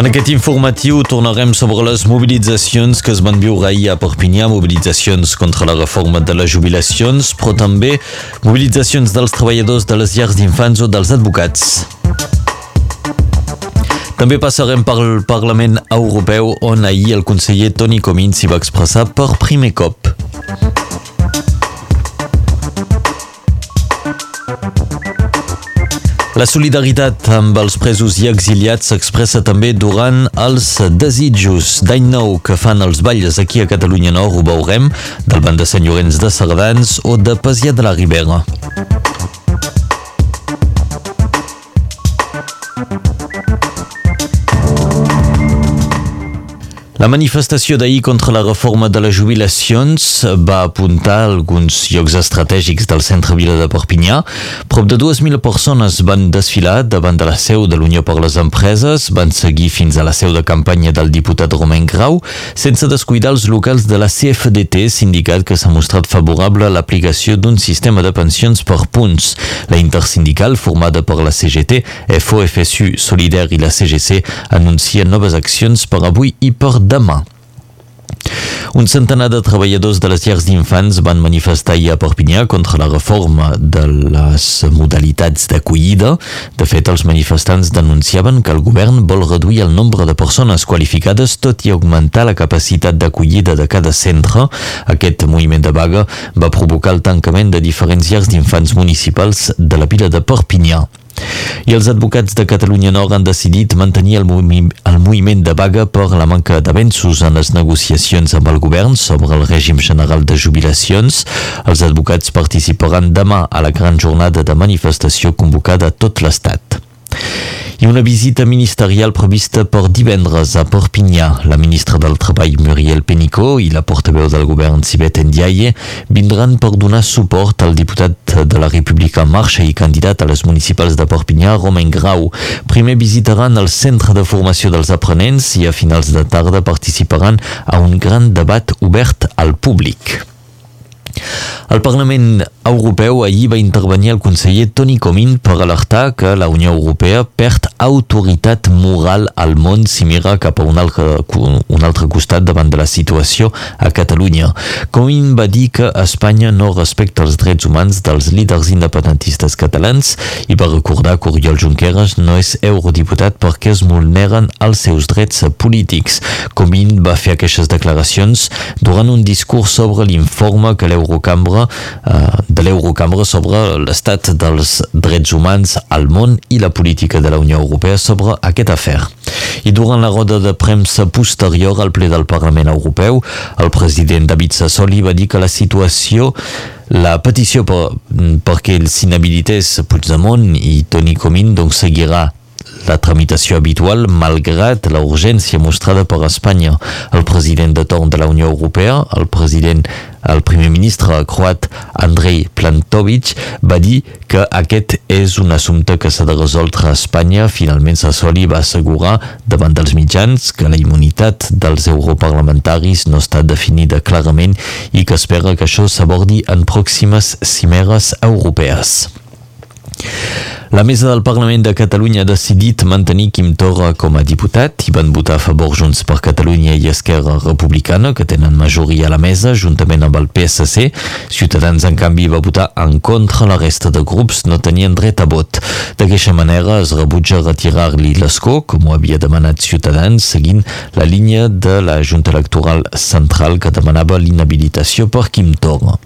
En aquest informatiu tornarem sobre les mobilitzacions que es van viure ahir a Perpinyà, mobilitzacions contra la reforma de les jubilacions, però també mobilitzacions dels treballadors de les llars d'infants o dels advocats. També passarem pel Parlament Europeu on ahir el conseller Toni Comín s'hi va expressar per primer cop. La solidaritat amb els presos i exiliats s'expressa també durant els desitjos d'any nou que fan els balles aquí a Catalunya Nord, ho veurem, del band de Sant Llorenç de Cerdans o de Pasià de la Ribera. La manifestació d'ahir contra la reforma de les jubilacions va apuntar alguns llocs estratègics del centre vila de Perpinyà. Prop de 2.000 persones van desfilar davant de la seu de l'Unió per les Empreses, van seguir fins a la seu de campanya del diputat Romain Grau, sense descuidar els locals de la CFDT, sindicat que s'ha mostrat favorable a l'aplicació d'un sistema de pensions per punts. La intersindical, formada per la CGT, FOFSU, Solidar i la CGC, anuncia noves accions per avui i per demà. Un centenar de treballadors de les llars d'infants van manifestar ahir a Perpinyà contra la reforma de les modalitats d'acollida. De fet, els manifestants denunciaven que el govern vol reduir el nombre de persones qualificades tot i augmentar la capacitat d'acollida de cada centre. Aquest moviment de vaga va provocar el tancament de diferents llars d'infants municipals de la vila de Perpinyà. I els advocats de Catalunya Nord han decidit mantenir el, movi el moviment de vaga per la manca d'avenços en les negociacions amb el govern sobre el règim general de jubilacions. Els advocats participaran demà a la gran jornada de manifestació convocada a tot l'Estat i una visita ministerial prevista per divendres a Perpinyà. La ministra del Treball Muriel Penicó i la portaveu del govern Sibet Ndiaye vindran per donar suport al diputat de la República en Marxa i candidat a les municipals de Perpinyà, Romain Grau. Primer visitaran el centre de formació dels aprenents i a finals de tarda participaran a un gran debat obert al públic. El Parlament Europeu ahir va intervenir el conseller Toni Comín per alertar que la Unió Europea perd autoritat moral al món si mira cap a un altre, un altre costat davant de la situació a Catalunya. Comín va dir que Espanya no respecta els drets humans dels líders independentistes catalans i va recordar que Oriol Junqueras no és eurodiputat perquè es vulneren els seus drets polítics. Comín va fer aquestes declaracions durant un discurs sobre l'informe que l'Eurocambra eh, de l'Eurocambra sobre l'estat dels drets humans al món i la política de la Unió Europea sobre aquest afer. I durant la roda de premsa posterior al ple del Parlament Europeu, el president David Sassoli va dir que la situació la petició per, perquè s'inhabilités Puigdemont i Toni Comín doncs seguirà la tramitació habitual malgrat la urgència mostrada per Espanya. El president de torn de la Unió Europea, el president el primer ministre croat Andrei Plantovic va dir que aquest és un assumpte que s'ha de resoldre a Espanya. Finalment Sassoli va assegurar davant dels mitjans que la immunitat dels europarlamentaris no està definida clarament i que espera que això s'abordi en pròximes cimeres europees. La mesa del Parlament de Catalunya ha decidit mantenir Quim Torra com a diputat i van votar a favor Junts per Catalunya i Esquerra Republicana, que tenen majoria a la mesa, juntament amb el PSC. Ciutadans, en canvi, va votar en contra. La resta de grups no tenien dret a vot. D'aquesta manera, es rebutja retirar-li l'escó, com ho havia demanat Ciutadans, seguint la línia de la Junta Electoral Central que demanava l'inhabilitació per Quim Torra.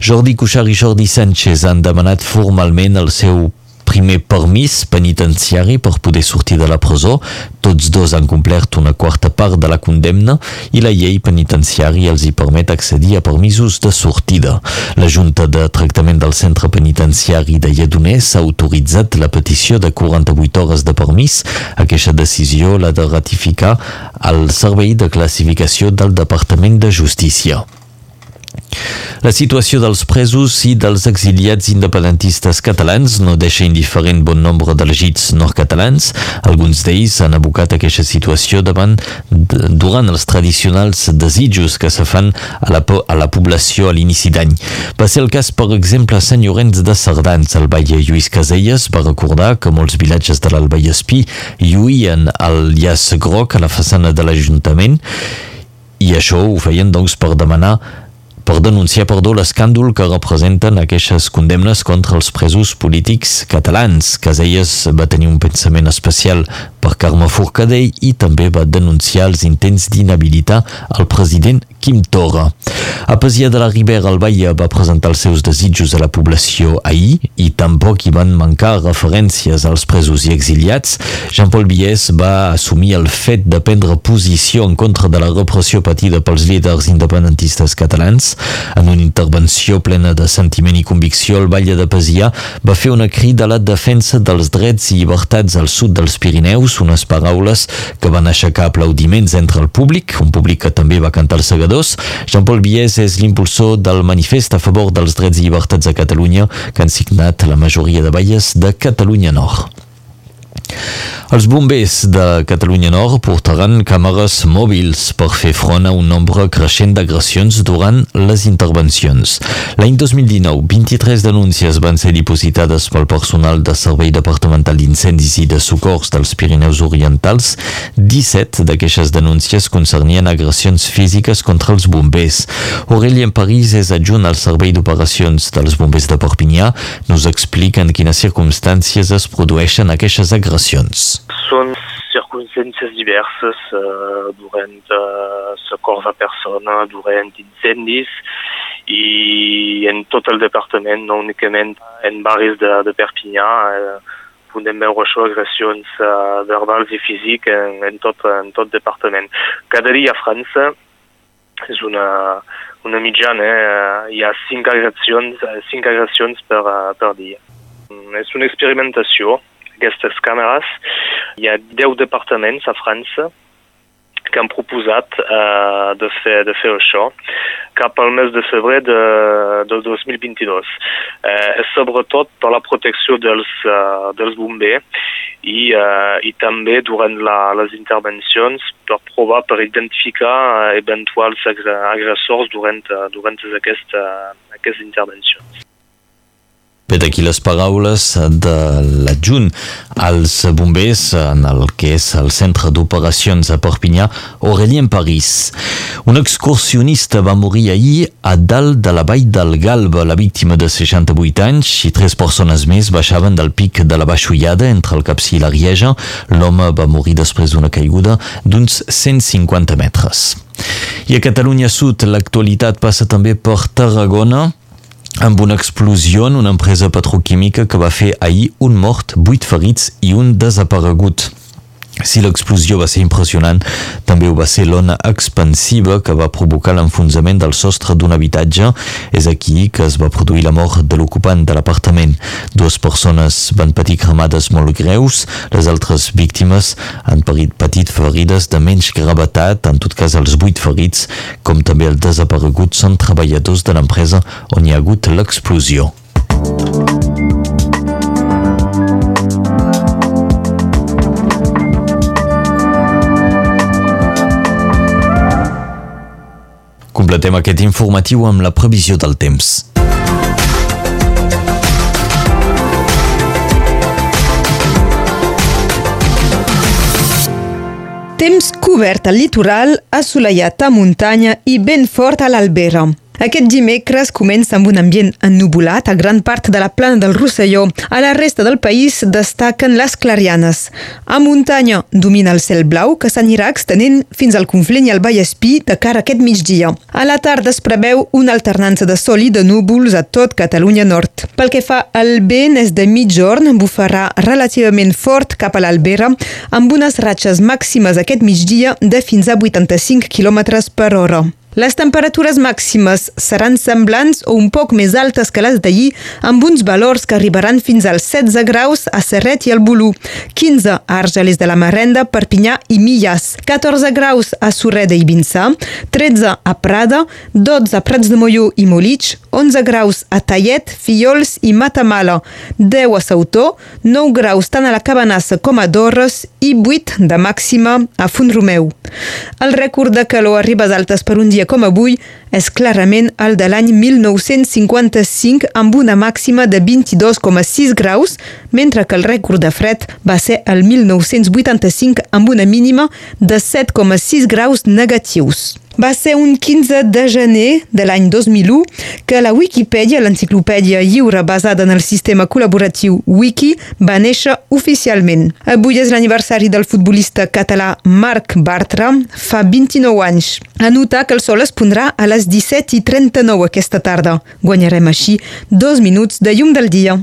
Jordi Cuixart i Jordi Sánchez han demanat formalment el seu primer permís penitenciari per poder sortir de la presó. Tots dos han complert una quarta part de la condemna i la llei penitenciària els hi permet accedir a permisos de sortida. La Junta de Tractament del Centre Penitenciari de Lledoners ha autoritzat la petició de 48 hores de permís. Aquesta decisió l'ha de ratificar al Servei de Classificació del Departament de Justícia. La situació dels presos i dels exiliats independentistes catalans no deixa indiferent bon nombre d'elegits nord-catalans. Alguns d'ells han abocat aquesta situació davant durant els tradicionals desitjos que se fan a la, a la població a l'inici d'any. Va ser el cas, per exemple, a Sant Llorenç de Cerdans. El baile Lluís Caselles va recordar que molts vilatges de l'Albaiespí lluïen el llaç groc a la façana de l'Ajuntament i això ho feien doncs per demanar per denunciar perdó l'escàndol que representen aquestes condemnes contra els presos polítics catalans. Caselles va tenir un pensament especial per Carme Forcadell i també va denunciar els intents d'inhabilitar el president Quim Torra. A Pesia de la Ribera, el Baia va presentar els seus desitjos a la població ahir i tampoc hi van mancar referències als presos i exiliats. Jean-Paul Bies va assumir el fet de prendre posició en contra de la repressió patida pels líders independentistes catalans. En una intervenció plena de sentiment i convicció, el Batlle de Pesia va fer una crida a la defensa dels drets i llibertats al sud dels Pirineus, unes paraules que van aixecar aplaudiments entre el públic, un públic que també va cantar el segador treballadors. Jean-Paul Bies és l'impulsor del manifest a favor dels drets i llibertats a Catalunya que han signat la majoria de baies de Catalunya Nord. Els bombers de Catalunya Nord portaran càmeres mòbils per fer front a un nombre creixent d'agressions durant les intervencions. L'any 2019, 23 denúncies van ser dipositades pel personal de Servei Departamental d'Incendis i de Socors dels Pirineus Orientals. 17 d'aquestes denúncies concernien agressions físiques contra els bombers. Aurélien París és adjunt al Servei d'Operacions dels Bombers de Perpinyà. Nos explica en quines circumstàncies es produeixen aquestes agressions. Són circumstàncies diverses uh, durant uh, socors a persona, durant incendis i en tot el departament, no únicament en barris de, de Perpinyà. Uh, podem veure això, agressions uh, verbals i físiques en, en, tot, en tot departament. Cada dia a França és una, una mitjana, eh? hi ha cinc agressions, cinc agressions per, per dia. És una experimentació aquestes càmeres. Hi ha 10 departaments a França que han proposat uh, de, fer, de fer això cap al mes de febrer de, de 2022. Uh, és sobretot per la protecció dels, uh, dels bombers i, uh, i també durant la, les intervencions per provar, per identificar uh, eventuals agressors durant, uh, durant aquesta, aquestes intervencions. Bé, d'aquí les paraules de l'adjunt als bombers en el que és el centre d'operacions a Perpinyà, Aurélien París. Un excursionista va morir ahir a dalt de la vall del Galb. La víctima de 68 anys i tres persones més baixaven del pic de la Baixullada entre el Capcí i la Rieja. L'home va morir després d'una caiguda d'uns 150 metres. I a Catalunya Sud l'actualitat passa també per Tarragona, amb una explosió en una empresa petroquímica que va fer ahir un mort, vuit ferits i un desaparegut. Si l'explosió va ser impressionant, també ho va ser l'ona expansiva que va provocar l'enfonsament del sostre d'un habitatge. És aquí que es va produir la mort de l'ocupant de l'apartament. Dues persones van patir cremades molt greus, les altres víctimes han patit ferides de menys gravetat, en tot cas els vuit ferits, com també els desapareguts són treballadors de l'empresa on hi ha hagut l'explosió. Completem aquest informatiu amb la previsió del temps. Temps cobert al litoral, assolellat a muntanya i ben fort a l'Albera. Aquest dimecres comença amb un ambient ennubulat a gran part de la plana del Rosselló. A la resta del país destaquen les clarianes. A muntanya domina el cel blau que s'anirà extenent fins al Conflent i al Vallespí de cara a aquest migdia. A la tarda es preveu una alternança de sol i de núvols a tot Catalunya Nord. Pel que fa al vent, és de mitjorn, bufarà relativament fort cap a l'Albera, amb unes ratxes màximes aquest migdia de fins a 85 km per hora. Les temperatures màximes seran semblants o un poc més altes que les d'ahir, amb uns valors que arribaran fins als 16 graus a Serret i el Bolú, 15 a Argelis de la Marenda, Perpinyà i Millas, 14 graus a Sureda i Vinçà, 13 a Prada, 12 a Prats de Molló i Molitx, 11 graus a Tallet, Fiols i Matamala, 10 a Sautó, 9 graus tant a la Cabanassa com a Dorres i 8 de màxima a Font-romeu. El rècord de calor a ribes altes per un dia com avui és clarament el de l'any 1955 amb una màxima de 22,6 graus, mentre que el rècord de fred va ser el 1985 amb una mínima de 7,6 graus negatius. Va ser un 15 de gener de l'any 2001 que la Wikipedia, l'enciclopèdia lliure basada en el sistema col·laboratiu Wiki, va néixer oficialment. Avui és l'aniversari del futbolista català Marc Bartra, fa 29 anys. A notar que el sol es pondrà a les 17 i 39 aquesta tarda. Guanyarem així dos minuts de llum del dia.